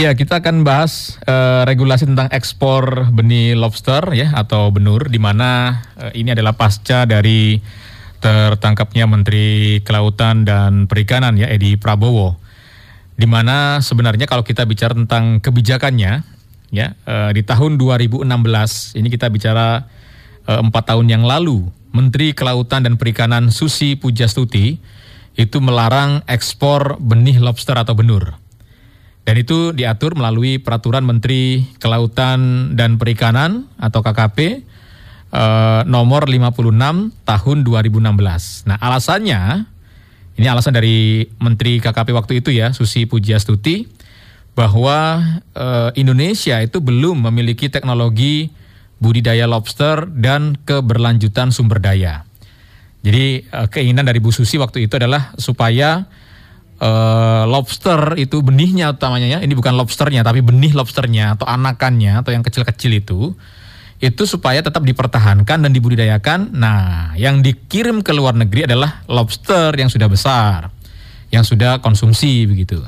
Ya, kita akan bahas uh, regulasi tentang ekspor benih lobster ya atau benur di mana uh, ini adalah pasca dari tertangkapnya Menteri Kelautan dan Perikanan ya Edi Prabowo. Di mana sebenarnya kalau kita bicara tentang kebijakannya ya uh, di tahun 2016 ini kita bicara empat tahun yang lalu Menteri Kelautan dan Perikanan Susi Pujastuti itu melarang ekspor benih lobster atau benur. Dan itu diatur melalui peraturan Menteri Kelautan dan Perikanan atau KKP eh, nomor 56 tahun 2016. Nah, alasannya ini alasan dari Menteri KKP waktu itu ya, Susi Pujiastuti bahwa eh, Indonesia itu belum memiliki teknologi budidaya lobster dan keberlanjutan sumber daya. Jadi eh, keinginan dari Bu Susi waktu itu adalah supaya uh, lobster itu benihnya utamanya ya, ini bukan lobsternya tapi benih lobsternya atau anakannya atau yang kecil-kecil itu itu supaya tetap dipertahankan dan dibudidayakan. Nah, yang dikirim ke luar negeri adalah lobster yang sudah besar, yang sudah konsumsi begitu.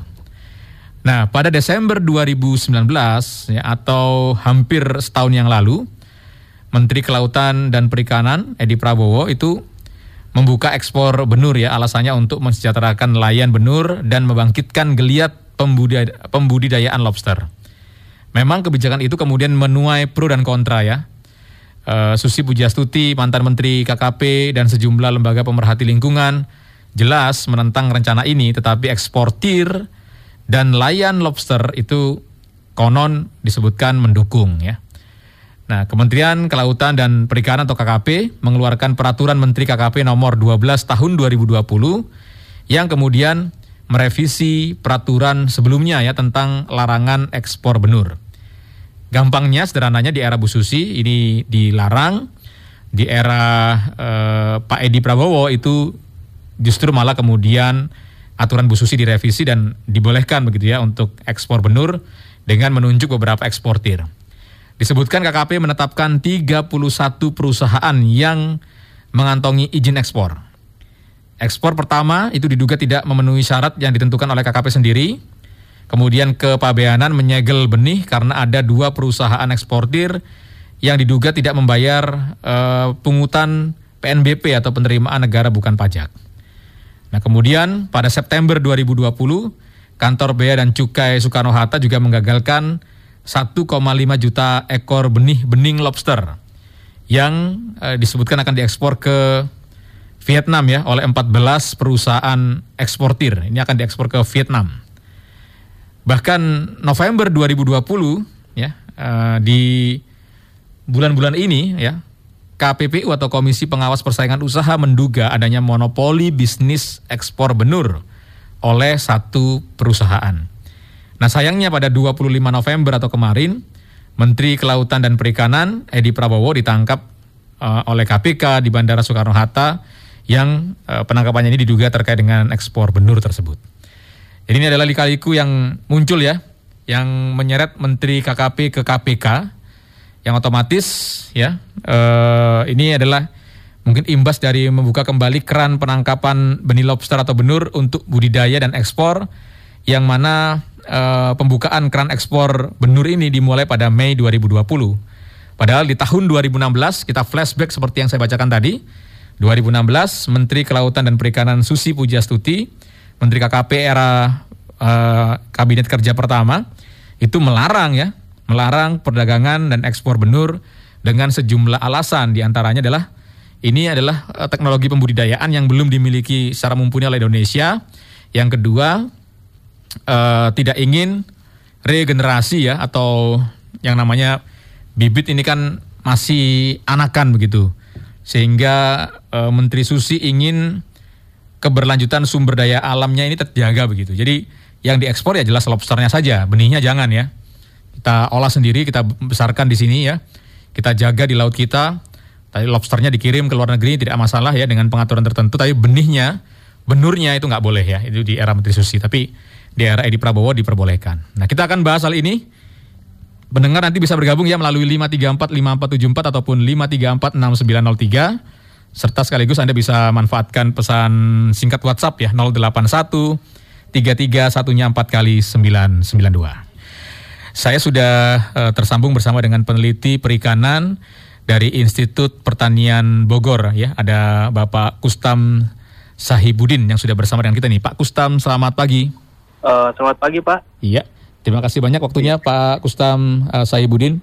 Nah, pada Desember 2019 ya, atau hampir setahun yang lalu, Menteri Kelautan dan Perikanan Edi Prabowo itu membuka ekspor benur ya alasannya untuk mensejahterakan nelayan benur dan membangkitkan geliat pembudidayaan lobster. Memang kebijakan itu kemudian menuai pro dan kontra ya. Uh, Susi Pujastuti, mantan Menteri KKP dan sejumlah lembaga pemerhati lingkungan jelas menentang rencana ini tetapi eksportir dan nelayan lobster itu konon disebutkan mendukung ya. Nah, Kementerian Kelautan dan Perikanan atau KKP mengeluarkan peraturan Menteri KKP nomor 12 tahun 2020 yang kemudian merevisi peraturan sebelumnya ya tentang larangan ekspor benur. Gampangnya sederhananya di era Bu Susi ini dilarang, di era eh, Pak Edi Prabowo itu justru malah kemudian aturan Bu Susi direvisi dan dibolehkan begitu ya untuk ekspor benur dengan menunjuk beberapa eksportir. Disebutkan KKP menetapkan 31 perusahaan yang mengantongi izin ekspor. Ekspor pertama itu diduga tidak memenuhi syarat yang ditentukan oleh KKP sendiri. Kemudian ke Pabeanan menyegel benih karena ada dua perusahaan eksportir yang diduga tidak membayar uh, pungutan PNBP atau penerimaan negara bukan pajak. Nah kemudian pada September 2020, kantor Bea dan Cukai Soekarno-Hatta juga menggagalkan 1,5 juta ekor benih bening lobster yang eh, disebutkan akan diekspor ke Vietnam ya oleh 14 perusahaan eksportir. Ini akan diekspor ke Vietnam. Bahkan November 2020 ya eh, di bulan-bulan ini ya KPPU atau Komisi Pengawas Persaingan Usaha menduga adanya monopoli bisnis ekspor benur oleh satu perusahaan. Nah sayangnya pada 25 November atau kemarin, Menteri Kelautan dan Perikanan Edi Prabowo ditangkap uh, oleh KPK di Bandara Soekarno-Hatta yang uh, penangkapannya ini diduga terkait dengan ekspor benur tersebut. Jadi ini adalah lika-liku yang muncul ya, yang menyeret Menteri KKP ke KPK, yang otomatis ya uh, ini adalah mungkin imbas dari membuka kembali keran penangkapan benih lobster atau benur untuk budidaya dan ekspor, yang mana uh, pembukaan keran ekspor benur ini dimulai pada Mei 2020. Padahal di tahun 2016 kita flashback seperti yang saya bacakan tadi. 2016 Menteri Kelautan dan Perikanan Susi Pujastuti, Menteri KKP era uh, Kabinet Kerja pertama itu melarang ya, melarang perdagangan dan ekspor benur dengan sejumlah alasan di antaranya adalah ini adalah uh, teknologi pembudidayaan yang belum dimiliki secara mumpuni oleh Indonesia. Yang kedua, uh, tidak ingin regenerasi ya atau yang namanya bibit ini kan masih anakan begitu. Sehingga uh, Menteri Susi ingin keberlanjutan sumber daya alamnya ini terjaga begitu. Jadi yang diekspor ya jelas lobsternya saja benihnya jangan ya. Kita olah sendiri kita besarkan di sini ya. Kita jaga di laut kita. Tadi lobsternya dikirim ke luar negeri tidak masalah ya dengan pengaturan tertentu. Tapi benihnya benurnya itu nggak boleh ya. Itu di era Menteri Susi. Tapi di era Edi Prabowo diperbolehkan. Nah, kita akan bahas hal ini. Pendengar nanti bisa bergabung ya melalui 5345474 ataupun 5346903 serta sekaligus Anda bisa manfaatkan pesan singkat WhatsApp ya 081 33 satunya 4 kali 992. Saya sudah uh, tersambung bersama dengan peneliti perikanan dari Institut Pertanian Bogor ya. Ada Bapak Kustam Sahibudin yang sudah bersama dengan kita nih. Pak Kustam, selamat pagi. Uh, selamat pagi, Pak. Iya. Terima kasih banyak waktunya Pak Kustam uh, Sahibudin.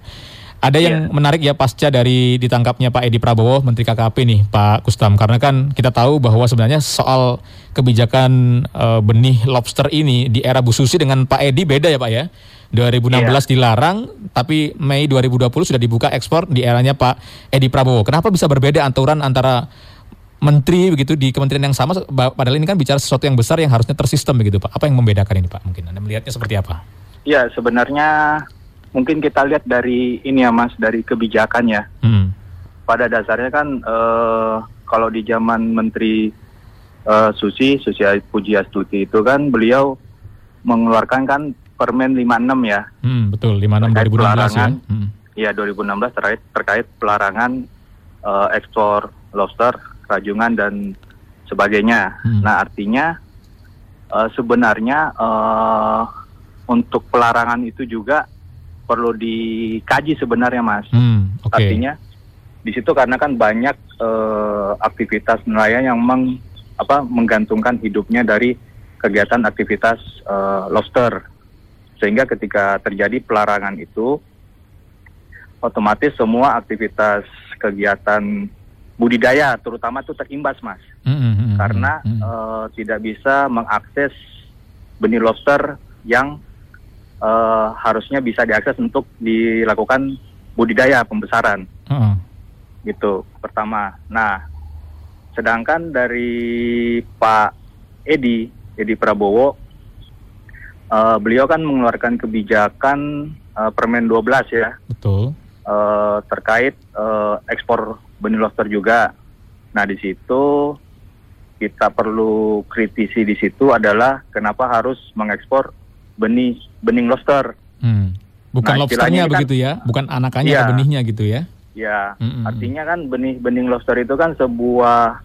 Ada yang yeah. menarik ya pasca dari ditangkapnya Pak Edi Prabowo, Menteri KKP nih, Pak Kustam. Karena kan kita tahu bahwa sebenarnya soal kebijakan uh, benih lobster ini di era Bu Susi dengan Pak Edi beda ya Pak ya. 2016 yeah. dilarang, tapi Mei 2020 sudah dibuka ekspor di eranya Pak Edi Prabowo. Kenapa bisa berbeda aturan antara menteri begitu di kementerian yang sama padahal ini kan bicara sesuatu yang besar yang harusnya tersistem begitu Pak. Apa yang membedakan ini Pak? Mungkin Anda melihatnya seperti apa? Ya, sebenarnya mungkin kita lihat dari ini ya Mas, dari kebijakannya. Hmm. Pada dasarnya kan uh, kalau di zaman Menteri uh, Susi, Susi Pujiastuti itu kan beliau mengeluarkan kan Permen 56 ya. Hmm, betul, 56 terkait 2016 pelarangan, ya. Hmm. Ya, 2016 terkait terkait pelarangan uh, ekspor lobster, rajungan dan sebagainya. Hmm. Nah, artinya uh, sebenarnya uh, untuk pelarangan itu juga perlu dikaji sebenarnya mas. Hmm, okay. Artinya di situ karena kan banyak uh, aktivitas nelayan yang meng, apa, menggantungkan hidupnya dari kegiatan aktivitas uh, lobster, sehingga ketika terjadi pelarangan itu otomatis semua aktivitas kegiatan budidaya terutama itu terimbas mas, mm -hmm. karena mm -hmm. uh, tidak bisa mengakses benih lobster yang uh, harusnya bisa diakses untuk dilakukan budidaya pembesaran. Uh-uh. Gitu pertama. Nah, sedangkan dari Pak Edi Edi Prabowo, uh, beliau kan mengeluarkan kebijakan uh, Permen 12 ya. Betul. Uh, terkait uh, ekspor benih lobster juga. Nah, di situ kita perlu kritisi di situ adalah kenapa harus mengekspor benih bening lobster. Hmm. Bukan nah, lobsternya kan, begitu ya, bukan anakannya ya, atau benihnya gitu ya? Ya, hmm. artinya kan benih bening lobster itu kan sebuah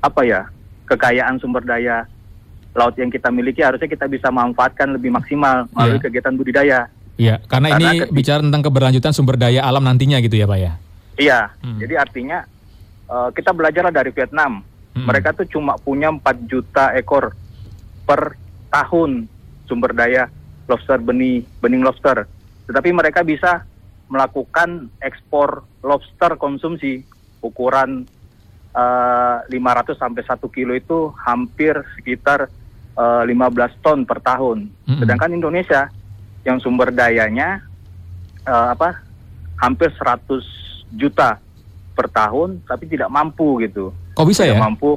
apa ya kekayaan sumber daya laut yang kita miliki harusnya kita bisa manfaatkan lebih maksimal melalui yeah. kegiatan budidaya. Iya, karena, karena ini bicara tentang keberlanjutan sumber daya alam nantinya gitu ya, Pak ya. Iya, hmm. jadi artinya uh, kita belajarlah dari Vietnam. Hmm. Mereka tuh cuma punya 4 juta ekor per tahun sumber daya lobster benih bening lobster. Tetapi mereka bisa melakukan ekspor lobster konsumsi ukuran uh, eh, 500 sampai 1 kilo itu hampir sekitar uh, eh, 15 ton per tahun. Mm-hmm. Sedangkan Indonesia yang sumber dayanya uh, apa hampir 100 juta per tahun tapi tidak mampu gitu. Kok bisa tidak ya? mampu.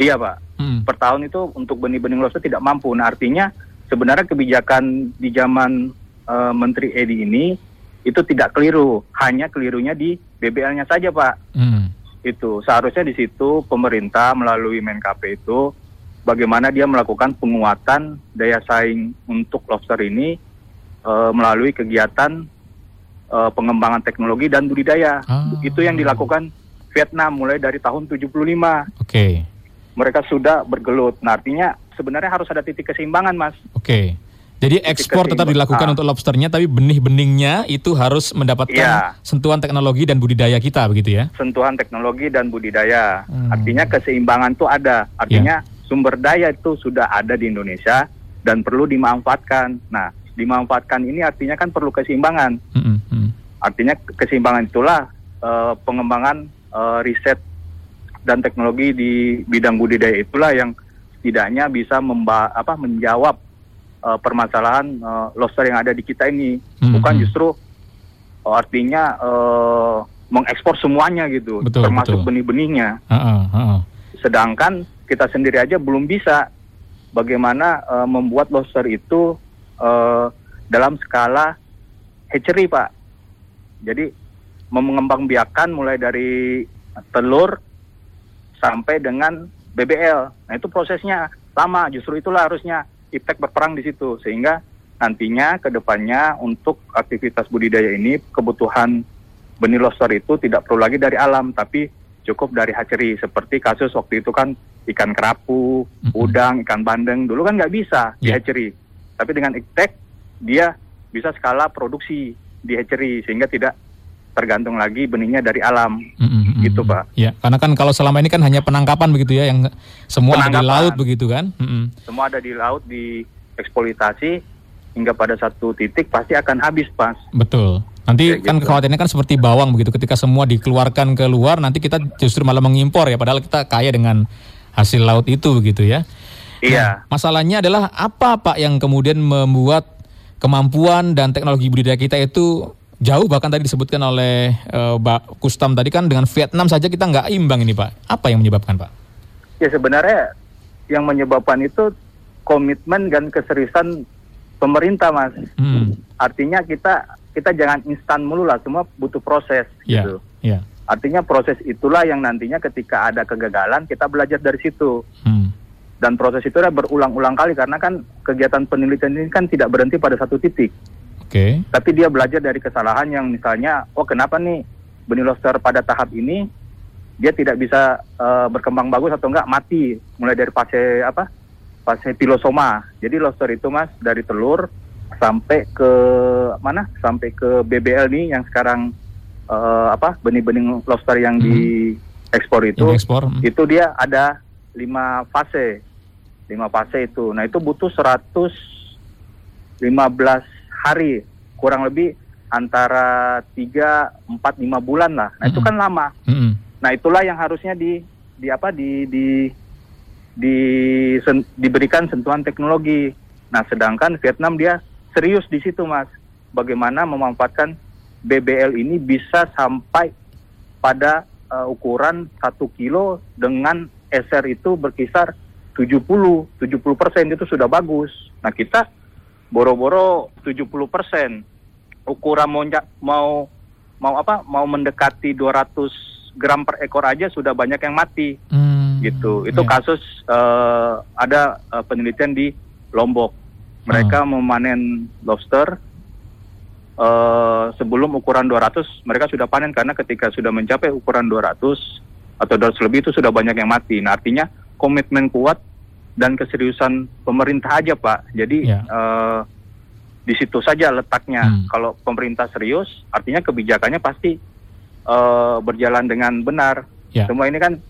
Iya, Pak. Mm. Per tahun itu untuk benih-benih lobster tidak mampu. Nah, artinya sebenarnya kebijakan di zaman uh, Menteri Edi ini itu tidak keliru, hanya kelirunya di BBL-nya saja, Pak. Hmm. Itu seharusnya di situ pemerintah melalui Menkap itu bagaimana dia melakukan penguatan daya saing untuk lobster ini uh, melalui kegiatan uh, pengembangan teknologi dan budidaya. Ah. Itu yang dilakukan Vietnam mulai dari tahun 75. Oke. Okay. Mereka sudah bergelut. Nah, artinya sebenarnya harus ada titik keseimbangan, Mas. Oke. Okay. Jadi ekspor tetap dilakukan ah. untuk lobsternya, tapi benih-benihnya itu harus mendapatkan ya. sentuhan teknologi dan budidaya kita, begitu ya? Sentuhan teknologi dan budidaya. Hmm. Artinya keseimbangan itu ada. Artinya ya. sumber daya itu sudah ada di Indonesia dan perlu dimanfaatkan. Nah, dimanfaatkan ini artinya kan perlu keseimbangan. Hmm. Hmm. Artinya keseimbangan itulah uh, pengembangan uh, riset dan teknologi di bidang budidaya itulah yang setidaknya bisa memba apa menjawab uh, permasalahan uh, lobster yang ada di kita ini hmm. bukan justru uh, artinya uh, mengekspor semuanya gitu betul, termasuk benih-benihnya uh -uh. sedangkan kita sendiri aja belum bisa bagaimana uh, membuat lobster itu uh, dalam skala hatchery pak jadi mengembangbiakan mulai dari telur sampai dengan BBL. Nah itu prosesnya lama, justru itulah harusnya IPTEK berperang di situ sehingga nantinya ke depannya untuk aktivitas budidaya ini kebutuhan benih lobster itu tidak perlu lagi dari alam tapi cukup dari hatchery seperti kasus waktu itu kan ikan kerapu, udang, ikan bandeng dulu kan nggak bisa yeah. di iya. hatchery. Tapi dengan IPTEK dia bisa skala produksi di hatchery sehingga tidak tergantung lagi benihnya dari alam mm-hmm. gitu pak. Ya karena kan kalau selama ini kan hanya penangkapan begitu ya yang semua ada di laut begitu kan. Mm-hmm. Semua ada di laut di eksploitasi hingga pada satu titik pasti akan habis pas. Betul. Nanti Kayak kan gitu. kekhawatirannya kan seperti bawang begitu ketika semua dikeluarkan ke luar nanti kita justru malah mengimpor ya padahal kita kaya dengan hasil laut itu begitu ya. Iya. Nah, masalahnya adalah apa Pak yang kemudian membuat kemampuan dan teknologi budidaya kita itu jauh bahkan tadi disebutkan oleh uh, Mbak Kustam tadi kan dengan Vietnam saja kita nggak imbang ini Pak. Apa yang menyebabkan Pak? Ya sebenarnya yang menyebabkan itu komitmen dan keseriusan pemerintah Mas. Hmm. Artinya kita kita jangan instan mulu lah, semua butuh proses yeah. gitu. Yeah. Artinya proses itulah yang nantinya ketika ada kegagalan kita belajar dari situ. Hmm. Dan proses itu berulang-ulang kali karena kan kegiatan penelitian ini kan tidak berhenti pada satu titik. Oke. Okay. Tapi dia belajar dari kesalahan yang misalnya, oh kenapa nih benih lobster pada tahap ini dia tidak bisa uh, berkembang bagus atau enggak mati mulai dari fase apa? Fase pilosoma. Jadi lobster itu Mas dari telur sampai ke mana? Sampai ke BBL nih yang sekarang uh, apa? benih-benih lobster yang hmm. diekspor itu. Ekspor. Hmm. Itu dia ada lima fase. Lima fase itu. Nah, itu butuh 115 hari kurang lebih antara 3 4 5 bulan lah. Nah, mm -hmm. itu kan lama. Mm -hmm. Nah, itulah yang harusnya di di apa di di di sen, diberikan sentuhan teknologi. Nah, sedangkan Vietnam dia serius di situ, Mas. Bagaimana memanfaatkan BBL ini bisa sampai pada uh, ukuran 1 kilo dengan SR itu berkisar 70 70 persen itu sudah bagus. Nah kita boro-boro 70 persen ukuran mau mau mau apa mau mendekati 200 gram per ekor aja sudah banyak yang mati hmm, gitu itu yeah. kasus uh, ada uh, penelitian di Lombok mereka hmm. memanen lobster uh, sebelum ukuran 200 mereka sudah panen karena ketika sudah mencapai ukuran 200 atau 200 lebih itu sudah banyak yang mati nah artinya komitmen kuat dan keseriusan pemerintah aja Pak. Jadi ya. uh, di situ saja letaknya. Hmm. Kalau pemerintah serius, artinya kebijakannya pasti uh, berjalan dengan benar. Ya. Semua ini kan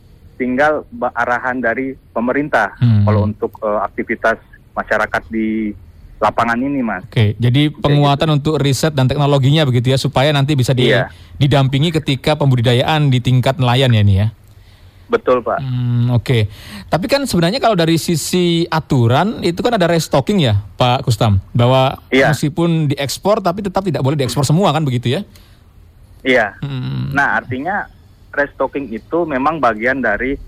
tinggal arahan dari pemerintah. Hmm. Kalau untuk uh, aktivitas masyarakat di lapangan ini, Mas. Oke, jadi penguatan gitu. untuk riset dan teknologinya begitu ya, supaya nanti bisa di, iya. didampingi ketika pembudidayaan di tingkat nelayan ya ini ya. Betul Pak. Hmm, Oke, okay. tapi kan sebenarnya kalau dari sisi aturan itu kan ada restocking ya Pak Kustam, bahwa iya. meskipun diekspor tapi tetap tidak boleh diekspor semua kan begitu ya? Iya. Hmm. Nah artinya restocking itu memang bagian dari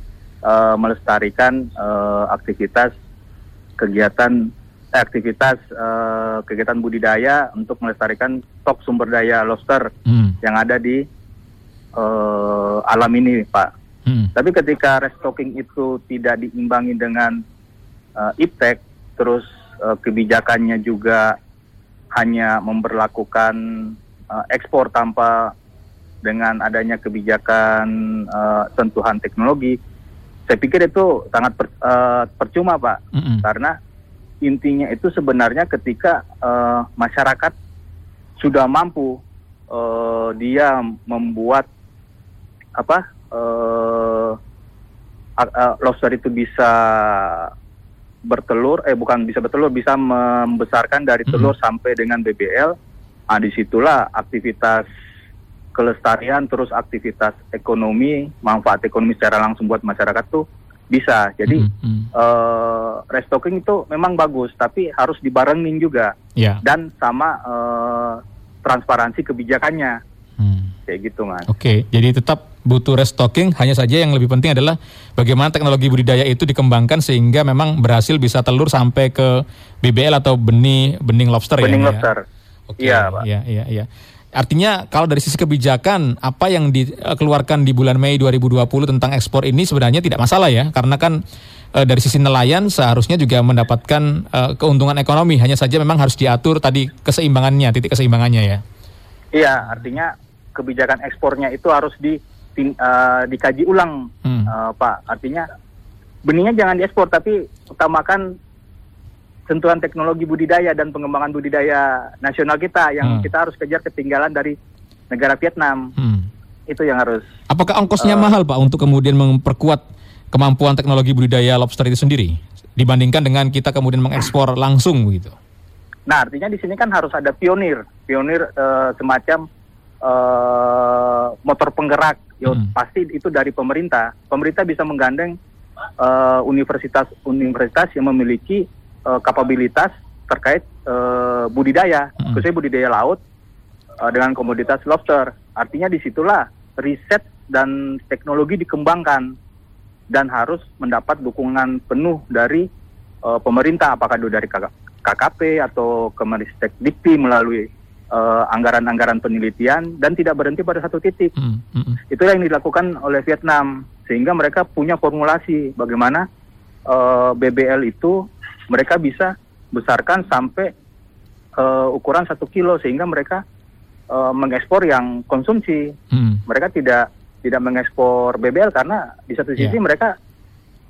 uh, melestarikan uh, aktivitas kegiatan eh, aktivitas uh, kegiatan budidaya untuk melestarikan stok sumber daya lobster hmm. yang ada di uh, alam ini Pak. Hmm. Tapi ketika restocking itu tidak diimbangi dengan uh, iptek, terus uh, kebijakannya juga hanya memperlakukan uh, ekspor tanpa dengan adanya kebijakan uh, sentuhan teknologi, saya pikir itu sangat per, uh, percuma, Pak, -hmm. karena intinya itu sebenarnya ketika uh, masyarakat sudah mampu uh, dia membuat apa uh, uh, lobster itu bisa bertelur, eh bukan bisa bertelur, bisa membesarkan dari mm-hmm. telur hmm. sampai dengan BBL. Nah, di situlah aktivitas kelestarian terus aktivitas ekonomi, manfaat ekonomi secara langsung buat masyarakat tuh bisa. Jadi mm -hmm. uh, restocking itu memang bagus, tapi harus dibarengin juga yeah. dan sama uh, transparansi kebijakannya. Kayak gitu mas. Oke, okay, jadi tetap butuh restocking. Hanya saja yang lebih penting adalah bagaimana teknologi budidaya itu dikembangkan sehingga memang berhasil bisa telur sampai ke BBL atau benih bening lobster bening ya. Bening lobster. Okay. Iya, Pak. Iya, iya, iya. Artinya kalau dari sisi kebijakan apa yang dikeluarkan di bulan Mei 2020 tentang ekspor ini sebenarnya tidak masalah ya karena kan e, dari sisi nelayan seharusnya juga mendapatkan e, keuntungan ekonomi hanya saja memang harus diatur tadi keseimbangannya titik keseimbangannya ya. Iya, artinya kebijakan ekspornya itu harus di uh, dikaji ulang, hmm. uh, Pak. Artinya benihnya jangan diekspor, tapi utamakan sentuhan teknologi budidaya dan pengembangan budidaya nasional kita yang Hmm. kita harus kejar ketinggalan dari negara Vietnam. Hmm. Itu yang harus. Apakah ongkosnya Eh. mahal Pak untuk kemudian memperkuat kemampuan teknologi budidaya lobster itu sendiri dibandingkan dengan kita kemudian mengekspor langsung begitu? Nah, artinya di sini kan harus ada pionir, pionir eh, semacam eh, motor penggerak. Ya, Hmm. Pasti itu dari pemerintah. Pemerintah bisa menggandeng eh, universitas-universitas yang memiliki eh, kapabilitas terkait eh, budidaya, Hmm. khususnya budidaya laut eh, dengan komoditas lobster. Artinya di situlah riset dan teknologi dikembangkan dan harus mendapat dukungan penuh dari eh, pemerintah, apakah itu dari KK KKP atau Kemenristek Dikti melalui eh, anggaran-anggaran penelitian dan tidak berhenti pada satu titik. Hmm, hmm, hmm. Itulah yang dilakukan oleh Vietnam sehingga mereka punya formulasi bagaimana eh, BBL itu mereka bisa besarkan sampai eh, ukuran satu kilo sehingga mereka eh, mengekspor yang konsumsi. Hmm. Mereka tidak tidak mengekspor BBL karena di satu sisi Iya. mereka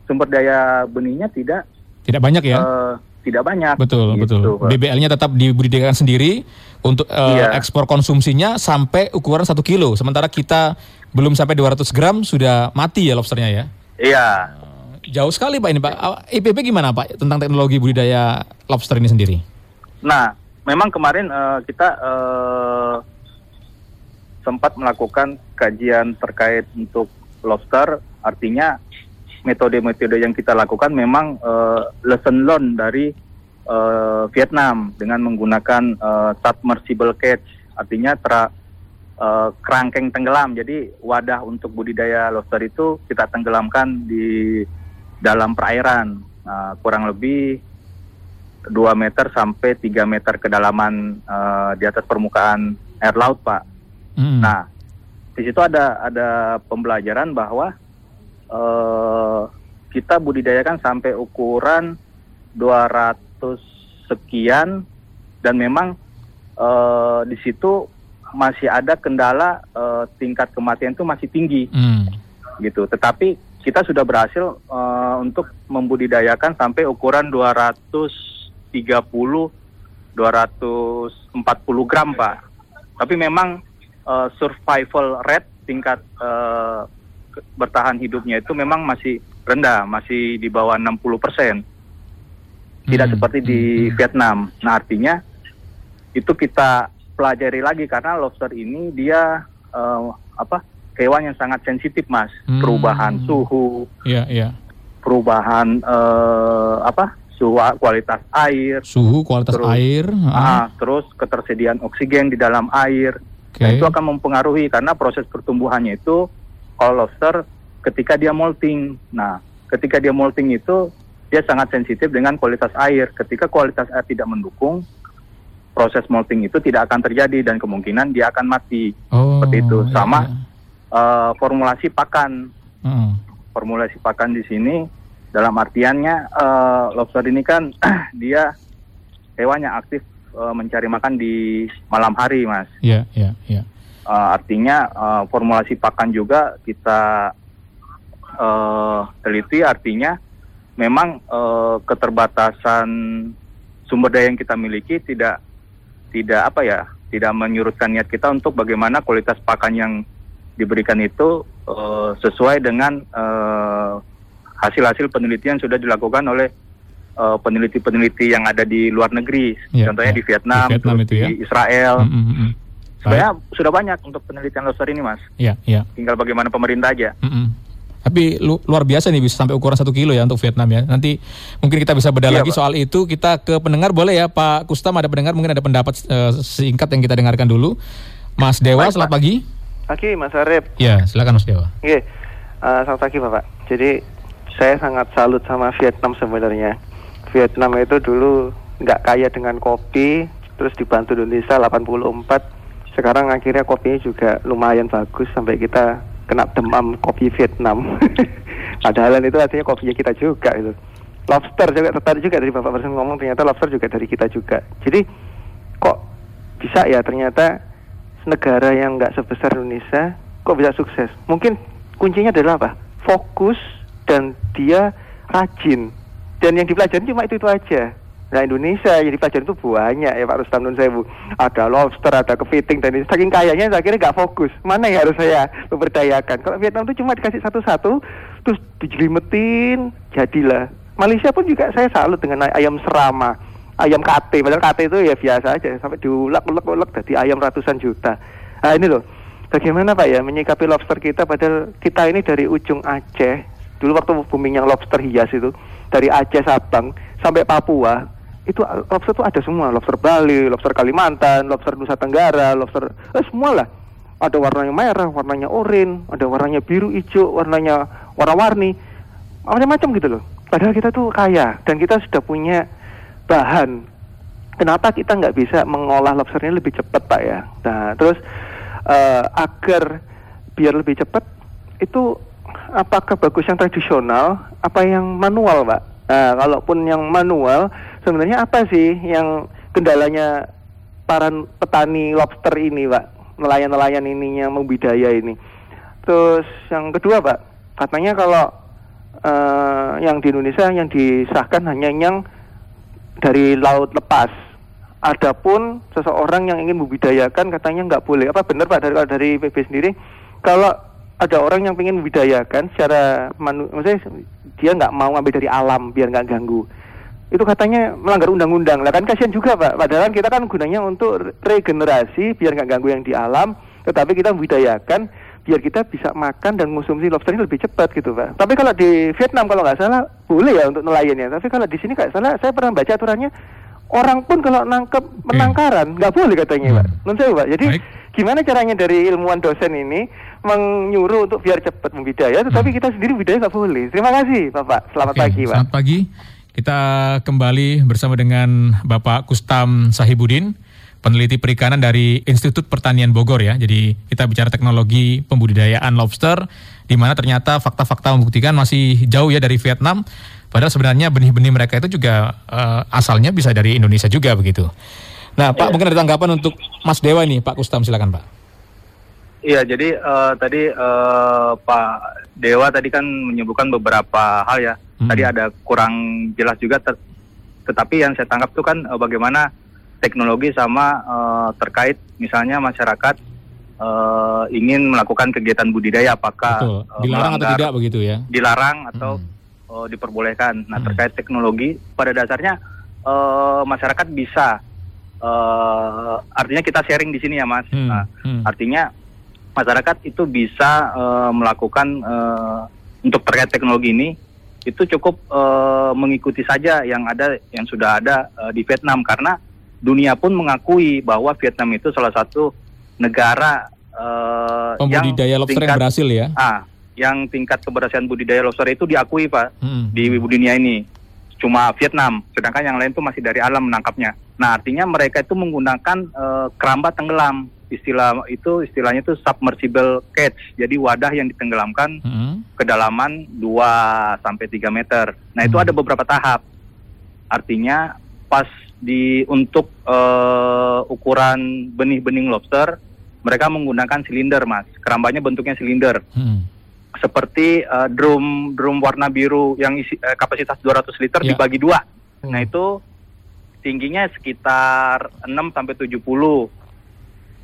sumber daya benihnya tidak Tidak banyak ya? eh, tidak banyak. Betul, Gitu, betul. BBL-nya tetap dibudidayakan sendiri untuk eh, Iya. ekspor konsumsinya sampai ukuran satu kilo. Sementara kita belum sampai 200 gram sudah mati ya lobsternya ya. Iya. Jauh sekali Pak ini Pak. Ah, IPB gimana Pak tentang teknologi budidaya lobster ini sendiri? Nah, memang kemarin eh, kita eh, sempat melakukan kajian terkait untuk lobster, artinya metode-metode yang kita lakukan memang eh, lesson learned dari eh, Vietnam dengan menggunakan eh, submersible cage, artinya tra, eh, kerangkeng tenggelam. Jadi wadah untuk budidaya lobster itu kita tenggelamkan di dalam perairan, Nah, kurang lebih 2 meter sampai 3 meter kedalaman eh, di atas permukaan air laut, Pak. Hmm. Nah, di situ ada ada pembelajaran bahwa eh, kita budidayakan sampai ukuran 200 sekian dan memang eh, di situ masih ada kendala eh, tingkat kematian itu masih tinggi Hmm. gitu. Tetapi kita sudah berhasil eh, untuk membudidayakan sampai ukuran 230 240 gram, Pak. Tapi memang eh, survival rate tingkat ke- bertahan hidupnya itu memang masih rendah, masih di bawah 60 persen. Tidak Hmm, seperti di hmm, hmm. Vietnam. Nah, artinya itu kita pelajari lagi karena lobster ini dia eh, apa hewan yang sangat sensitif, Mas. Hmm. Perubahan suhu, Iya, iya. perubahan eh, apa suhu kualitas air, Suhu, kualitas Terus, air. ah, terus ketersediaan oksigen di dalam air. Oke. Nah, itu akan mempengaruhi karena proses pertumbuhannya itu kalau lobster ketika dia molting. Nah, ketika dia molting itu dia sangat sensitif dengan kualitas air. Ketika kualitas air tidak mendukung, proses molting itu tidak akan terjadi dan kemungkinan dia akan mati. Oh, seperti itu. iya, Sama. iya. Eh, formulasi pakan Heeh. formulasi pakan di sini dalam artiannya eh, lobster ini kan dia hewan yang aktif eh, mencari makan di malam hari, Mas. Iya, iya, iya. Eh, artinya eh, formulasi pakan juga kita eh, teliti artinya memang eh, keterbatasan sumber daya yang kita miliki tidak tidak apa ya tidak menyurutkan niat kita untuk bagaimana kualitas pakan yang diberikan itu eh, sesuai dengan eh, hasil-hasil penelitian sudah dilakukan oleh eh, peneliti-peneliti yang ada di luar negeri, Iya, contohnya iya. di Vietnam, Di Vietnam itu ya. di Israel. Mm, mm, mm. Sebenarnya sudah banyak untuk penelitian lobster ini, Mas. Iya, iya. Tinggal bagaimana pemerintah aja. Mm-mm. Tapi lu- luar biasa nih bisa sampai ukuran satu kilo ya untuk Vietnam ya. Nanti mungkin kita bisa bedah Iya, lagi Pak. soal itu. Kita ke pendengar boleh ya Pak Kustam ada pendengar mungkin ada pendapat eh, singkat yang kita dengarkan dulu. Mas Dewa, Baik, selamat Pak. pagi. Pagi Mas Arif. Ya, silakan Mas Dewa. Oke, eh, selamat pagi Bapak. Jadi saya sangat salut sama Vietnam sebenarnya. Vietnam itu dulu nggak kaya dengan kopi, terus dibantu Indonesia 84. Sekarang akhirnya kopinya juga lumayan bagus sampai kita kena demam kopi Vietnam. Padahal itu artinya kopinya kita juga itu. Lobster juga tertarik juga dari Bapak barusan ngomong ternyata lobster juga dari kita juga. Jadi kok bisa ya ternyata negara yang nggak sebesar Indonesia kok bisa sukses? Mungkin kuncinya adalah apa? Fokus dan dia rajin. Dan yang dipelajari cuma itu itu aja. Nah Indonesia jadi pelajaran itu banyak ya Pak Rustam Nun Sewu. Ada lobster, ada kepiting dan ini saking kayanya saya kira nggak fokus. Mana yang harus saya memberdayakan? Kalau Vietnam itu cuma dikasih satu-satu, terus dijelimetin, jadilah. Malaysia pun juga saya salut dengan ayam serama, ayam kate. Padahal kate itu ya biasa aja, sampai diulek-ulek-ulek jadi ayam ratusan juta. Nah ini loh, bagaimana Pak ya menyikapi lobster kita padahal kita ini dari ujung Aceh, dulu waktu booming yang lobster hias itu, dari Aceh Sabang sampai Papua, itu lobster itu ada semua lobster Bali, lobster Kalimantan, lobster Nusa Tenggara, lobster eh, semua lah. Ada warnanya merah, warnanya oranye, ada warnanya biru, hijau, warnanya warna-warni, macam-macam gitu loh. Padahal kita tuh kaya dan kita sudah punya bahan. Kenapa kita nggak bisa mengolah lobsternya lebih cepat pak ya? Nah terus uh, agar biar lebih cepat itu apakah bagus yang tradisional apa yang manual pak? Nah kalaupun yang manual sebenarnya apa sih yang kendalanya para petani lobster ini, Pak? Nelayan-nelayan ininya membudidaya ini. Terus yang kedua, Pak, katanya kalau uh, yang di Indonesia yang disahkan hanya yang dari laut lepas. Adapun seseorang yang ingin membudidayakan katanya nggak boleh. Apa benar Pak dari dari PB sendiri? Kalau ada orang yang ingin membudidayakan secara manu, maksudnya dia nggak mau ngambil dari alam biar nggak ganggu itu katanya melanggar undang-undang. Lah kan kasihan juga Pak. Padahal kita kan gunanya untuk regenerasi biar nggak ganggu yang di alam, tetapi kita budayakan biar kita bisa makan dan konsumsi lobster ini lebih cepat gitu Pak. Tapi kalau di Vietnam kalau nggak salah boleh ya untuk nelayan ya. Tapi kalau di sini nggak salah saya pernah baca aturannya orang pun kalau nangkep penangkaran nggak boleh katanya Pak. Hmm. Menurut saya Pak. Jadi Baik. gimana caranya dari ilmuwan dosen ini menyuruh untuk biar cepat membidaya, tetapi hmm. kita sendiri budaya nggak boleh. Terima kasih Bapak. Selamat Oke, pagi Pak. Selamat pagi. Kita kembali bersama dengan Bapak Kustam Sahibudin, peneliti perikanan dari Institut Pertanian Bogor ya. Jadi kita bicara teknologi pembudidayaan lobster, di mana ternyata fakta-fakta membuktikan masih jauh ya dari Vietnam. Padahal sebenarnya benih-benih mereka itu juga uh, asalnya bisa dari Indonesia juga begitu. Nah, Pak, ya. mungkin ada tanggapan untuk Mas Dewa ini, Pak Kustam, silakan Pak. Iya, jadi uh, tadi uh, Pak Dewa tadi kan menyebutkan beberapa hal ya Hmm. Tadi ada kurang jelas juga, ter tetapi yang saya tangkap itu kan uh, bagaimana teknologi sama uh, terkait misalnya masyarakat uh, ingin melakukan kegiatan budidaya apakah Betul. dilarang uh, atau tidak begitu ya? Dilarang atau hmm. uh, diperbolehkan. Nah hmm. terkait teknologi pada dasarnya uh, masyarakat bisa uh, artinya kita sharing di sini ya mas. Hmm. Nah, hmm. Artinya masyarakat itu bisa uh, melakukan uh, untuk terkait teknologi ini itu cukup uh, mengikuti saja yang ada yang sudah ada uh, di Vietnam karena dunia pun mengakui bahwa Vietnam itu salah satu negara uh, pembudidaya yang lobster tingkat, yang berhasil ya. Ah, yang tingkat keberhasilan budidaya lobster itu diakui Pak hmm. di dunia ini. Cuma Vietnam, sedangkan yang lain itu masih dari alam menangkapnya. Nah, artinya mereka itu menggunakan uh, keramba tenggelam istilah itu istilahnya itu submersible cage. Jadi wadah yang ditenggelamkan hmm. kedalaman 2 sampai 3 meter. Nah, hmm. itu ada beberapa tahap. Artinya pas di untuk uh, ukuran benih-benih lobster, mereka menggunakan silinder, Mas. Kerambanya bentuknya silinder. Hmm. Seperti uh, drum drum warna biru yang isi uh, kapasitas 200 liter yeah. dibagi dua. Hmm. Nah, itu tingginya sekitar 6 sampai 70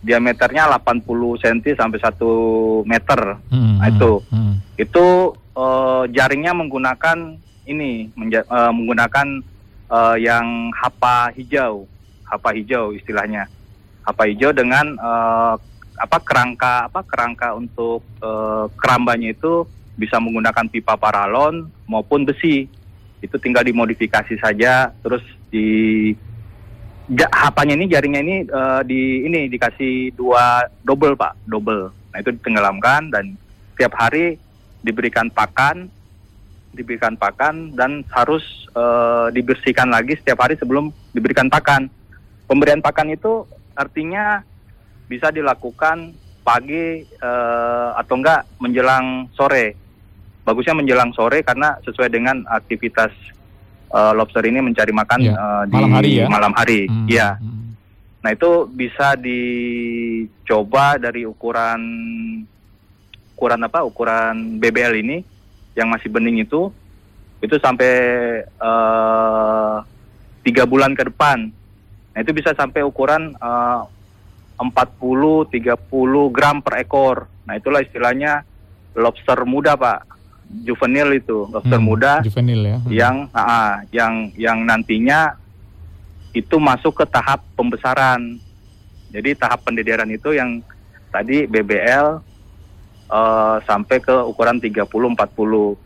diameternya 80 cm sampai 1 meter. Hmm, nah, itu. Hmm. Itu uh, jaringnya menggunakan ini uh, menggunakan uh, yang hapa hijau. Hapa hijau istilahnya. Hapa hijau dengan uh, apa kerangka apa kerangka untuk uh, kerambanya itu bisa menggunakan pipa paralon maupun besi. Itu tinggal dimodifikasi saja terus di ja, hapanya ini jaringnya ini uh, di ini dikasih dua double pak. Double nah itu ditenggelamkan dan tiap hari diberikan pakan diberikan pakan dan harus uh, dibersihkan lagi setiap hari sebelum diberikan pakan. Pemberian pakan itu artinya bisa dilakukan pagi uh, atau enggak menjelang sore. Bagusnya menjelang sore karena sesuai dengan aktivitas uh, lobster ini mencari makan ya. uh, di malam hari ya. Malam hari, hmm. ya. Hmm. Nah itu bisa dicoba dari ukuran ukuran apa? Ukuran BBL ini yang masih bening itu itu sampai uh, tiga bulan ke depan. Nah itu bisa sampai ukuran uh, 40-30 gram per ekor. Nah itulah istilahnya lobster muda pak, juvenil itu lobster Hmm, muda Juvenil ya. Hmm. yang ah, yang yang nantinya itu masuk ke tahap pembesaran. Jadi tahap pendidikan itu yang tadi BBL eh, sampai ke ukuran 30-40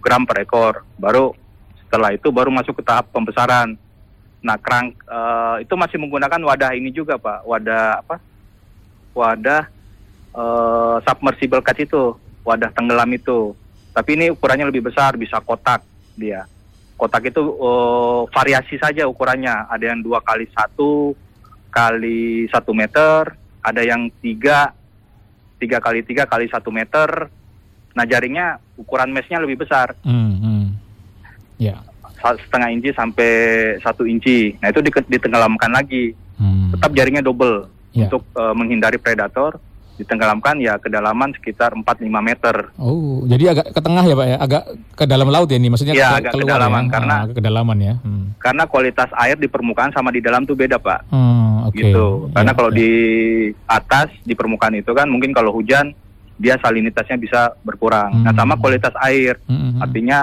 gram per ekor. Baru setelah itu baru masuk ke tahap pembesaran. Nah, kerang eh, itu masih menggunakan wadah ini juga, Pak. Wadah apa? Wadah eh, submersible catch itu, wadah tenggelam itu. Tapi ini ukurannya lebih besar, bisa kotak dia. Kotak itu eh, variasi saja ukurannya. Ada yang dua kali satu kali satu meter, ada yang tiga tiga kali tiga kali satu meter. Nah jaringnya ukuran meshnya lebih besar, Hmm, hmm. Ya. sa- setengah inci sampai satu inci. Nah itu di- ditenggelamkan lagi. Hmm. Tetap jaringnya double Ya. untuk eh, menghindari predator. Ditenggelamkan ya kedalaman sekitar 4-5 meter. Oh, jadi agak ke tengah ya Pak ya, agak ke dalam laut ya ini, maksudnya ke- agak keluar kedalaman, ya? karena- Ah, ke kedalaman ya. Hmm. Karena kualitas air di permukaan sama di dalam tuh beda pak. Hmm, oke. gitu. Karena Ya, kalau ya. di atas di permukaan itu kan mungkin kalau hujan dia salinitasnya bisa berkurang. Nah Hmm. sama kualitas air, Hmm, hmm, artinya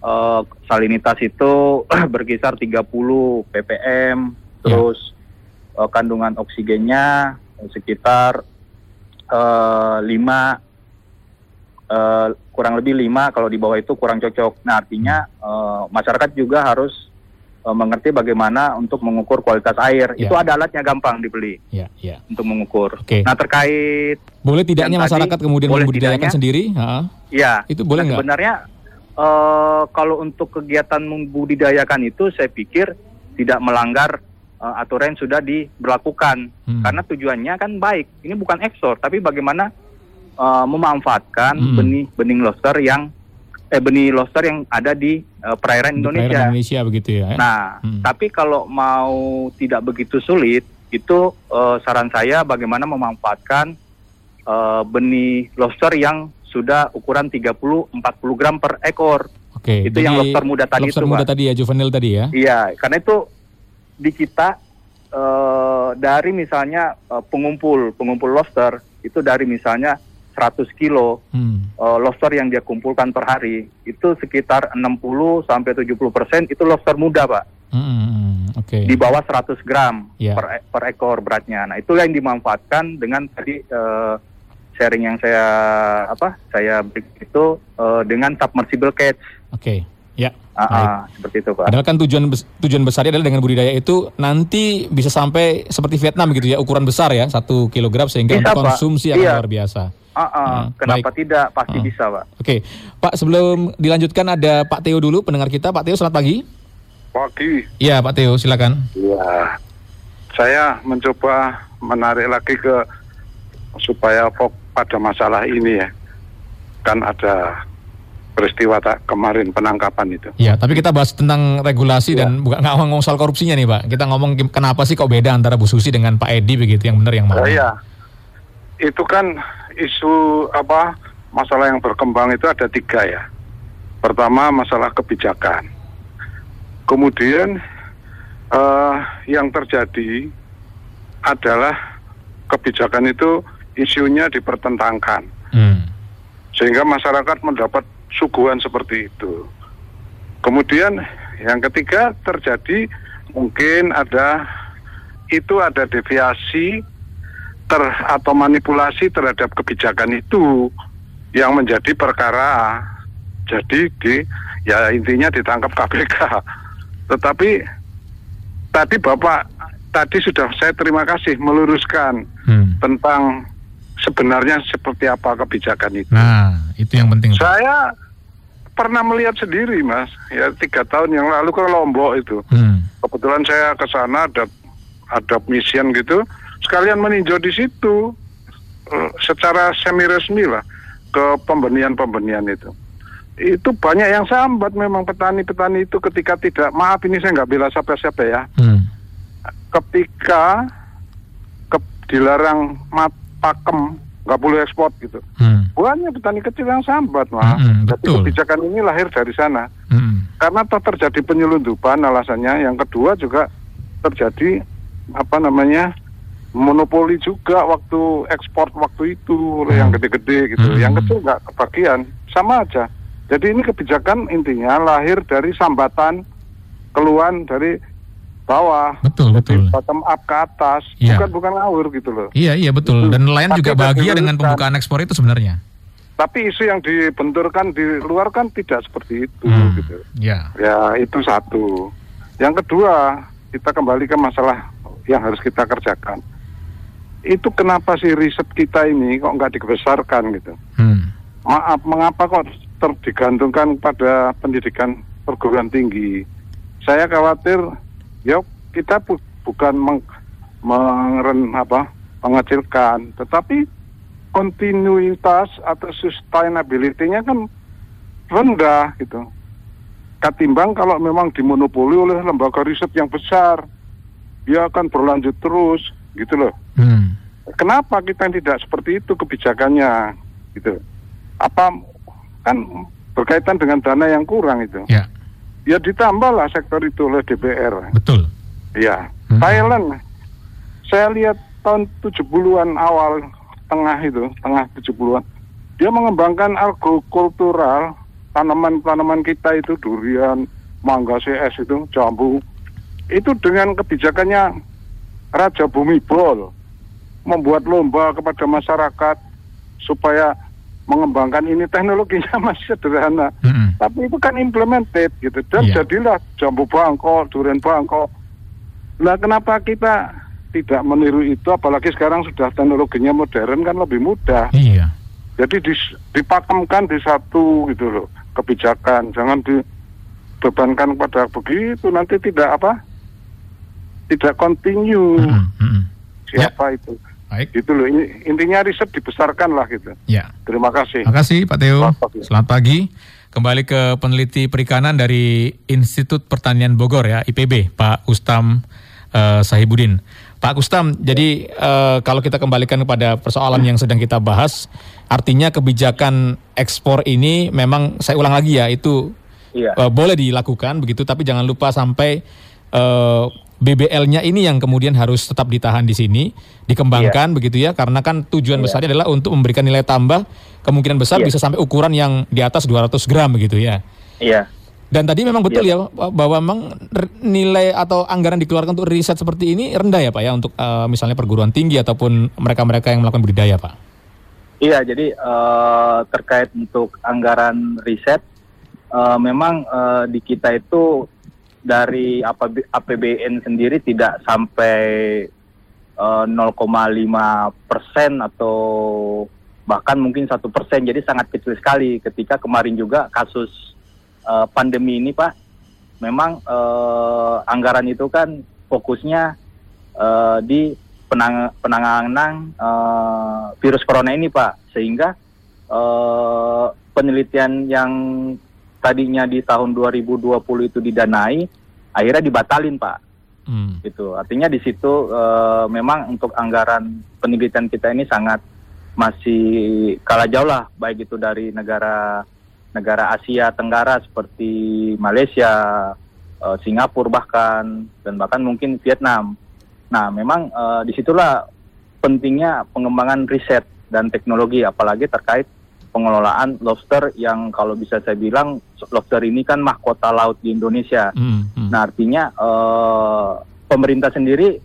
eh, salinitas itu berkisar 30 ppm, Ya. terus eh, kandungan oksigennya sekitar eh, 5 eh, kurang lebih 5 kalau di bawah itu kurang cocok. Nah artinya eh, masyarakat juga harus eh, mengerti bagaimana untuk mengukur kualitas air. Ya. Itu ada alatnya gampang dibeli Ya, ya. untuk mengukur. Oke. Nah terkait Boleh tidaknya Yang tadi, masyarakat kemudian boleh membudidayakan sendiri? Ha? ya Itu boleh nah, nggak? sebenarnya eh, kalau untuk kegiatan membudidayakan itu saya pikir tidak melanggar eh, aturan yang sudah diberlakukan Hmm. karena tujuannya kan baik. Ini bukan ekspor tapi bagaimana eh, memanfaatkan Hmm. benih benih lobster yang eh benih lobster yang ada di eh, perairan Di perairan Indonesia. Indonesia begitu ya. Nah, Hmm. tapi kalau mau tidak begitu sulit, itu eh, saran saya bagaimana memanfaatkan eh, benih lobster yang sudah ukuran 30-40 gram per ekor. Oke. itu yang lobster muda tadi lobster itu, muda Pak. tadi ya, juvenil tadi ya. Iya, karena itu di kita eh, dari misalnya eh, pengumpul pengumpul lobster itu dari misalnya 100 kilo Hmm. eh, lobster yang dia kumpulkan per hari itu sekitar 60 sampai 70 persen itu lobster muda, Pak. Hmm, hmm, hmm. Oke. di bawah 100 gram Ya. per, per ekor beratnya. Nah, itulah yang dimanfaatkan dengan tadi eh, sharing yang saya apa saya beri itu eh, dengan submersible catch. Oke. Ya. Ah, ah, seperti itu, Pak. Padahal kan tujuan tujuan besarnya adalah dengan budidaya itu nanti bisa sampai seperti Vietnam gitu ya ukuran besar ya satu kilogram sehingga Bisa, untuk Pak. konsumsi akan Iya. luar biasa. Ah, ah, Ah, kenapa baik. tidak? Pasti Ah. bisa, Pak. Oke, Pak sebelum dilanjutkan ada Pak Teo dulu pendengar kita. Pak Teo selamat pagi. Pagi, Iya Pak Teo silakan. ya. Saya mencoba menarik lagi ke supaya fokus pada masalah ini ya. Kan ada peristiwa tak kemarin penangkapan itu. Ya, tapi kita bahas tentang regulasi dan bukan nggak ngomong soal korupsinya nih Pak. Kita ngomong kenapa sih kok beda antara Bu Susi dengan Pak Edi begitu yang benar yang mana? Oh, iya. Itu kan isu apa masalah yang berkembang itu ada tiga ya. Pertama masalah kebijakan. Kemudian eh, yang terjadi adalah kebijakan itu isunya dipertentangkan Hmm. sehingga masyarakat mendapat suguhan seperti itu. Kemudian yang ketiga terjadi mungkin ada itu ada deviasi ter atau manipulasi terhadap kebijakan itu yang menjadi perkara jadi di ya intinya ditangkap KPK. Tetapi tadi Bapak tadi sudah saya terima kasih meluruskan Hmm. tentang sebenarnya seperti apa kebijakan itu. Nah, itu yang penting. Saya pernah melihat sendiri, Mas. Ya tiga tahun yang lalu ke Lombok itu. Hmm. Kebetulan saya ke sana ada ada mission gitu, sekalian meninjau di situ eh, secara semi resmi lah ke pembenian-pembenian itu. Itu banyak yang sambat memang petani-petani itu ketika tidak maaf ini saya nggak bela siapa-siapa ya. Hmm. Ketika ke, dilarang mat, pakem nggak boleh ekspor gitu. Hmm. Banyak petani kecil yang sambat, Mas. Mm-mm, Jadi betul. kebijakan ini lahir dari sana. Hmm. karena toh terjadi penyelundupan alasannya. Yang kedua juga terjadi apa namanya monopoli juga waktu ekspor waktu itu oleh yang Hmm. gede-gede gitu. Hmm. Yang kecil nggak kebagian, sama aja. Jadi ini kebijakan intinya lahir dari sambatan keluhan dari bawah, Betul, betul. bottom up ke atas, Iya. bukan bukan ngawur gitu loh. Iya, iya betul. Dan nelayan juga bahagia dengan pembukaan ekspor itu sebenarnya. Tapi isu yang dibenturkan di luar kan tidak seperti itu Hmm. gitu. Ya. Ya itu satu. Yang kedua kita kembali ke masalah yang harus kita kerjakan. Itu kenapa sih riset kita ini kok nggak dibesarkan gitu? Hmm. Maaf, mengapa kok terdigantungkan pada pendidikan perguruan tinggi? Saya khawatir, ya kita bu- bukan meng, mengeren apa mengecilkan, tetapi kontinuitas atau sustainability-nya kan rendah gitu. Ketimbang kalau memang dimonopoli oleh lembaga riset yang besar, dia akan berlanjut terus, gitu loh. Hmm. Kenapa kita tidak seperti itu kebijakannya, gitu? Apa kan berkaitan dengan dana yang kurang itu? Ya, Ya ditambahlah sektor itu oleh DPR. betul. Ya, Hmm. Thailand. Saya lihat tahun 70-an awal tengah itu, tengah 70-an. Dia mengembangkan agrokultural, tanaman-tanaman kita itu durian, mangga CS itu, jambu. Itu dengan kebijakannya Raja Bumi Bol membuat lomba kepada masyarakat supaya mengembangkan ini teknologinya masih sederhana Hmm. tapi itu kan implemented gitu dan Iya. jadilah jambu bangkok, durian bangkok. Nah, kenapa kita tidak meniru itu apalagi sekarang sudah teknologinya modern kan lebih mudah. Iya. Jadi dis- dipakemkan di satu gitu loh kebijakan, jangan dibebankan kepada begitu nanti tidak apa? Tidak continue Hmm. Hmm. Ya. siapa itu. Baik. Gitu loh. Intinya riset dibesarkan lah gitu. Ya. Terima kasih. Terima kasih Pak Teo. Selamat pagi. Selamat pagi. Kembali ke peneliti perikanan dari Institut Pertanian Bogor ya, IPB, Pak Ustam eh, Sahibudin. Pak Ustam, jadi eh, kalau kita kembalikan kepada persoalan yang sedang kita bahas, artinya kebijakan ekspor ini memang saya ulang lagi ya, itu Iya. eh, boleh dilakukan begitu, tapi jangan lupa sampai eh, BBL-nya ini yang kemudian harus tetap ditahan di sini, dikembangkan begitu ya, karena kan tujuan Iya. besarnya adalah untuk memberikan nilai tambah, kemungkinan besar Iya. bisa sampai ukuran yang di atas 200 gram begitu ya. Iya. Dan tadi memang betul ya bahwa memang nilai atau anggaran dikeluarkan untuk riset seperti ini rendah ya Pak ya untuk eh, misalnya perguruan tinggi ataupun mereka-mereka yang melakukan budidaya Pak. Iya, jadi eh, terkait untuk anggaran riset, eh, memang eh, di kita itu dari APB APBN sendiri tidak sampai eh, 0,5 persen atau bahkan mungkin satu persen, jadi sangat kecil sekali. Ketika kemarin juga kasus eh, pandemi ini, Pak, memang eh, anggaran itu kan fokusnya eh, di penang- penanganan eh, virus corona ini, Pak, sehingga eh, penelitian yang tadinya di tahun 2020 itu didanai, akhirnya dibatalin, Pak. Hmm. Gitu. Artinya di situ eh, memang untuk anggaran penelitian kita ini sangat masih kalah jauh lah, baik itu dari negara negara Asia Tenggara seperti Malaysia, eh, Singapura bahkan dan bahkan mungkin Vietnam. Nah, memang eh, di situlah pentingnya pengembangan riset dan teknologi, apalagi terkait pengelolaan lobster yang kalau bisa saya bilang lobster ini kan mahkota laut di Indonesia. Hmm. Hmm. Nah, artinya eh, pemerintah sendiri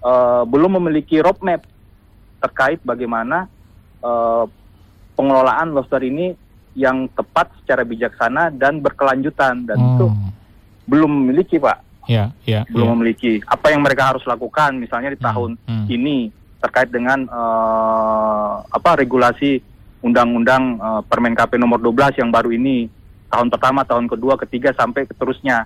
eh, belum memiliki roadmap terkait bagaimana eh, pengelolaan lobster ini yang tepat secara bijaksana dan berkelanjutan dan itu Oh. belum memiliki, Pak Ya, ya. belum ya. memiliki. Apa yang mereka harus lakukan misalnya di Hmm, tahun hmm. ini terkait dengan eh, apa regulasi undang-undang eh, Permen KP nomor 12 yang baru ini tahun pertama, tahun kedua, ketiga sampai seterusnya.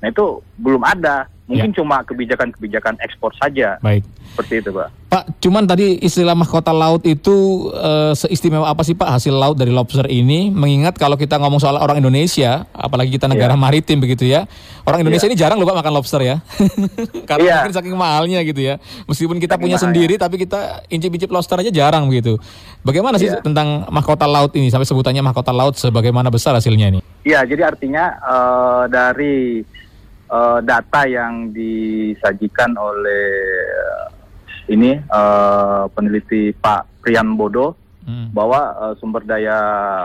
Nah itu belum ada Mungkin cuma kebijakan-kebijakan ekspor saja. Baik. Seperti itu, Pak. Pak, cuman tadi istilah mahkota laut itu eh, seistimewa apa sih Pak hasil laut dari lobster ini? Mengingat kalau kita ngomong soal orang Indonesia, apalagi kita negara Iya. maritim begitu ya. Orang Indonesia Iya. ini jarang loh Pak makan lobster ya. Karena Iya. mungkin saking mahalnya gitu ya. Meskipun kita Saking punya mahal, sendiri tapi kita incip-incip lobster aja jarang begitu. Bagaimana sih Iya. tentang mahkota laut ini sampai sebutannya mahkota laut sebagaimana besar hasilnya ini? Iya, jadi artinya eh, dari eh, data yang disajikan oleh eh, ini eh, peneliti Pak Prian Bodo Hmm. bahwa eh, sumber daya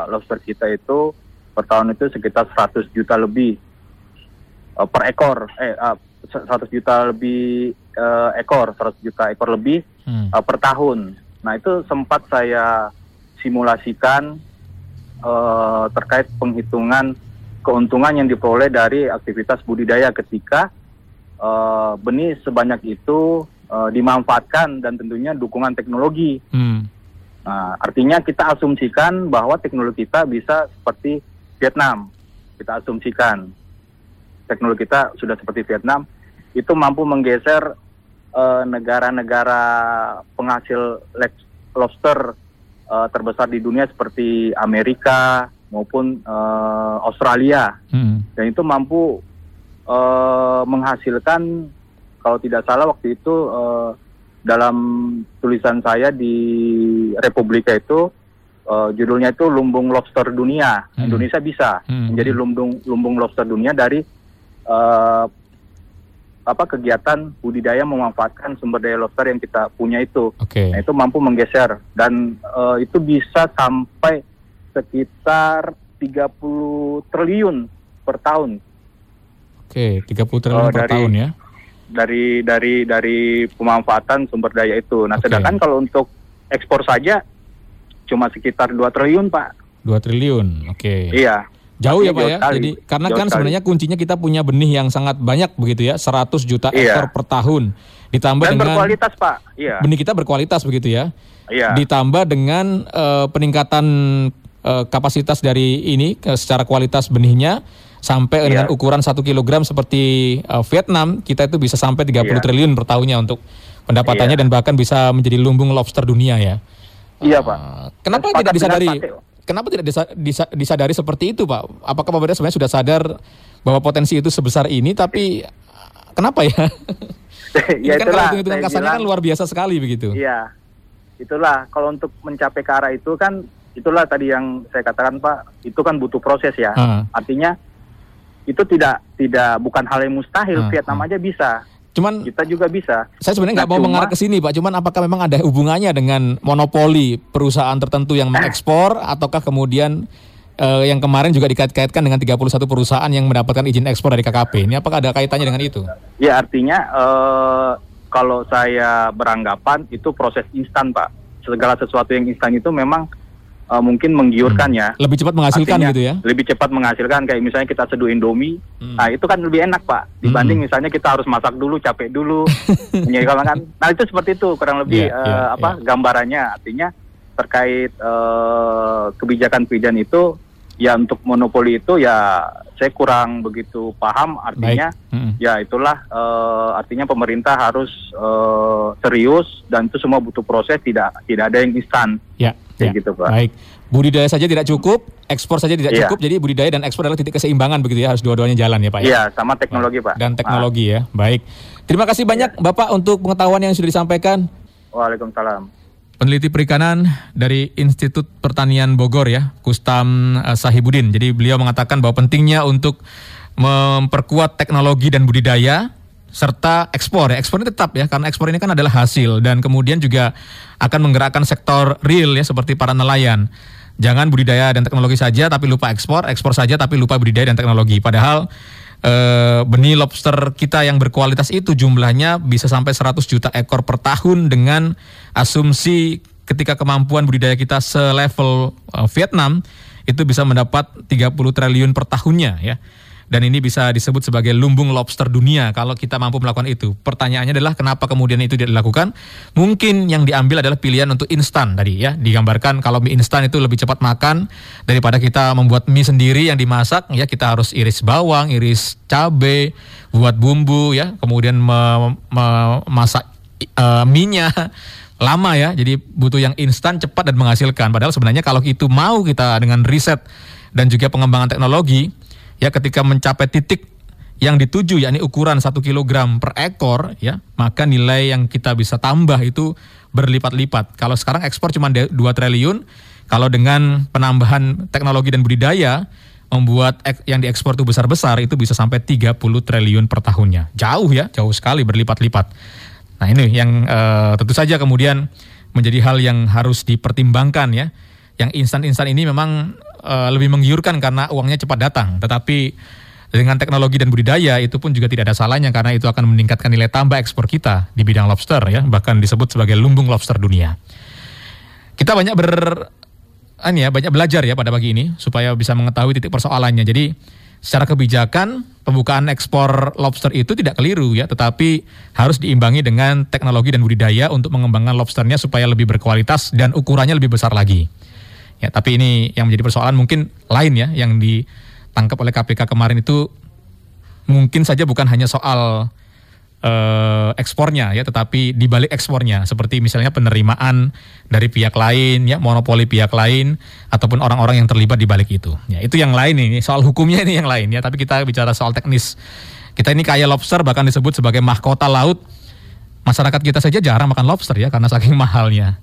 lobster kita itu per tahun itu sekitar 100 juta lebih eh, per ekor, eh eh, 100 juta lebih eh, ekor, 100 juta ekor lebih Hmm. eh, per tahun. Nah itu sempat saya simulasikan eh, terkait penghitungan keuntungan yang diperoleh dari aktivitas budidaya ketika eh, benih sebanyak itu eh, dimanfaatkan dan tentunya dukungan teknologi. Hmm. Nah, artinya kita asumsikan bahwa teknologi kita bisa seperti Vietnam. Kita asumsikan teknologi kita sudah seperti Vietnam, itu mampu menggeser eh, negara-negara penghasil lobster eh, terbesar di dunia seperti Amerika maupun eh, Australia Hmm. dan itu mampu eh, menghasilkan kalau tidak salah waktu itu eh, dalam tulisan saya di Republika itu eh, judulnya itu lumbung lobster dunia Hmm. Indonesia bisa Hmm. menjadi lumbung lumbung lobster dunia dari eh, apa kegiatan budidaya memanfaatkan sumber daya lobster yang kita punya itu Oke. Nah, itu mampu menggeser dan eh, itu bisa sampai sekitar 30 triliun per tahun Oke, 30 triliun Oh, per dari- tahun ya. dari dari dari pemanfaatan sumber daya itu. Nah, Oke. sedangkan kalau untuk ekspor saja cuma sekitar 2 triliun, Pak. 2 triliun. Oke. Iya. Jauh ya Pak ya. sekali. Jadi karena Jauh kan sekali. sebenarnya kuncinya kita punya benih yang sangat banyak begitu ya, 100 juta Iya. ekor per tahun. Ditambah Dan dengan berkualitas, Pak. Iya. benih kita berkualitas begitu ya. Iya. Ditambah dengan eh, peningkatan eh, kapasitas dari ini eh, secara kualitas benihnya sampai Iya. dengan ukuran 1 kg seperti eh, Vietnam, kita itu bisa sampai 30 Iya. triliun per tahunnya untuk pendapatannya Iya. dan bahkan bisa menjadi lumbung lobster dunia ya. Iya, Pak. Eh, Kenapa Sepakat tidak disadari? Pak. Kenapa tidak disa- disa- disadari seperti itu, Pak? Apakah pemerintah sebenarnya sudah sadar bahwa potensi itu sebesar ini, tapi kenapa ya? ini ya kan kalau itulah, hitung-hitungan saya kasarnya kan luar biasa sekali begitu. Iya. Itulah kalau untuk mencapai ke arah itu kan itulah tadi yang saya katakan Pak, itu kan butuh proses ya. Ah. Artinya itu tidak tidak bukan hal yang mustahil. Ah, Vietnam ah. aja bisa, Cuman kita juga bisa. saya sebenarnya nggak Nah, mau mengarah ke sini, Pak. Cuman apakah memang ada hubungannya dengan monopoli perusahaan tertentu yang mengekspor, ataukah kemudian eh, yang kemarin juga dikait-kaitkan dengan 31 perusahaan yang mendapatkan izin ekspor dari KKP? Ini apakah ada kaitannya dengan itu? Ya artinya eh, kalau saya beranggapan itu proses instan Pak. Segala sesuatu yang instan itu memang eh, mungkin menggiurkan ya. Lebih cepat menghasilkan Artinya gitu ya? Lebih cepat menghasilkan kayak misalnya kita seduh Indomie. Hmm. Nah, itu kan lebih enak, Pak. Dibanding misalnya kita harus masak dulu, capek dulu. menyekolahkan. kan. Nah, itu seperti itu kurang lebih Iya, eh, iya, apa gambarannya. Artinya terkait eh, kebijakan-kebijakan itu ya untuk monopoli itu ya saya kurang begitu paham artinya. Mm-mm. ya itulah eh, artinya pemerintah harus eh, serius dan itu semua butuh proses tidak tidak ada yang instan Ya, Kayak ya. gitu, Pak. Baik. Budidaya saja tidak cukup, ekspor saja tidak Iya. cukup. Jadi budidaya dan ekspor adalah titik keseimbangan begitu ya, harus dua-duanya jalan ya, Pak ya. Iya, sama teknologi, Pak. Dan teknologi ya. Baik. Terima kasih banyak Bapak untuk pengetahuan yang sudah disampaikan. Waalaikumsalam. Peneliti perikanan dari Institut Pertanian Bogor ya, Kustam eh, Sahibudin. Jadi beliau mengatakan bahwa pentingnya untuk memperkuat teknologi dan budidaya serta ekspor ya. Ekspor ini tetap ya karena ekspor ini kan adalah hasil dan kemudian juga akan menggerakkan sektor real ya seperti para nelayan. Jangan budidaya dan teknologi saja tapi lupa ekspor, ekspor saja tapi lupa budidaya dan teknologi. Padahal eh, benih lobster kita yang berkualitas itu jumlahnya bisa sampai 100 juta ekor per tahun dengan asumsi ketika kemampuan budidaya kita selevel eh, Vietnam itu bisa mendapat 30 triliun per tahunnya ya. Dan ini bisa disebut sebagai lumbung lobster dunia kalau kita mampu melakukan itu. Pertanyaannya adalah kenapa kemudian itu dilakukan? Mungkin yang diambil adalah pilihan untuk instan tadi ya. Digambarkan kalau mie instan itu lebih cepat makan daripada kita membuat mie sendiri yang dimasak ya kita harus iris bawang, iris cabai, buat bumbu ya, kemudian memasak uh, mie-nya lama ya. Jadi butuh yang instan, cepat dan menghasilkan. Padahal sebenarnya kalau itu mau kita dengan riset dan juga pengembangan teknologi ya ketika mencapai titik yang dituju yakni ukuran satu kilogram per ekor ya maka nilai yang kita bisa tambah itu berlipat-lipat. Kalau sekarang ekspor cuma 2 triliun kalau dengan penambahan teknologi dan budidaya membuat yang diekspor itu besar-besar itu bisa sampai 30 triliun per tahunnya. Jauh ya jauh sekali berlipat-lipat. Nah ini yang uh, tentu saja kemudian menjadi hal yang harus dipertimbangkan ya. Yang instan-instan ini memang uh, lebih menggiurkan karena uangnya cepat datang. Tetapi dengan teknologi dan budidaya itu pun juga tidak ada salahnya karena itu akan meningkatkan nilai tambah ekspor kita di bidang lobster ya, bahkan disebut sebagai lumbung lobster dunia. Kita banyak ber ya, banyak belajar ya pada pagi ini supaya bisa mengetahui titik persoalannya. Jadi secara kebijakan pembukaan ekspor lobster itu tidak keliru ya, tetapi harus diimbangi dengan teknologi dan budidaya untuk mengembangkan lobsternya supaya lebih berkualitas dan ukurannya lebih besar lagi. Ya, tapi ini yang menjadi persoalan mungkin lain ya yang ditangkap oleh KPK kemarin itu mungkin saja bukan hanya soal uh, ekspornya ya, tetapi di balik ekspornya seperti misalnya penerimaan dari pihak lain ya, monopoli pihak lain ataupun orang-orang yang terlibat di balik itu. Ya, itu yang lain ini, soal hukumnya ini yang lain ya, tapi kita bicara soal teknis. Kita ini kaya lobster bahkan disebut sebagai mahkota laut. Masyarakat kita saja jarang makan lobster ya karena saking mahalnya.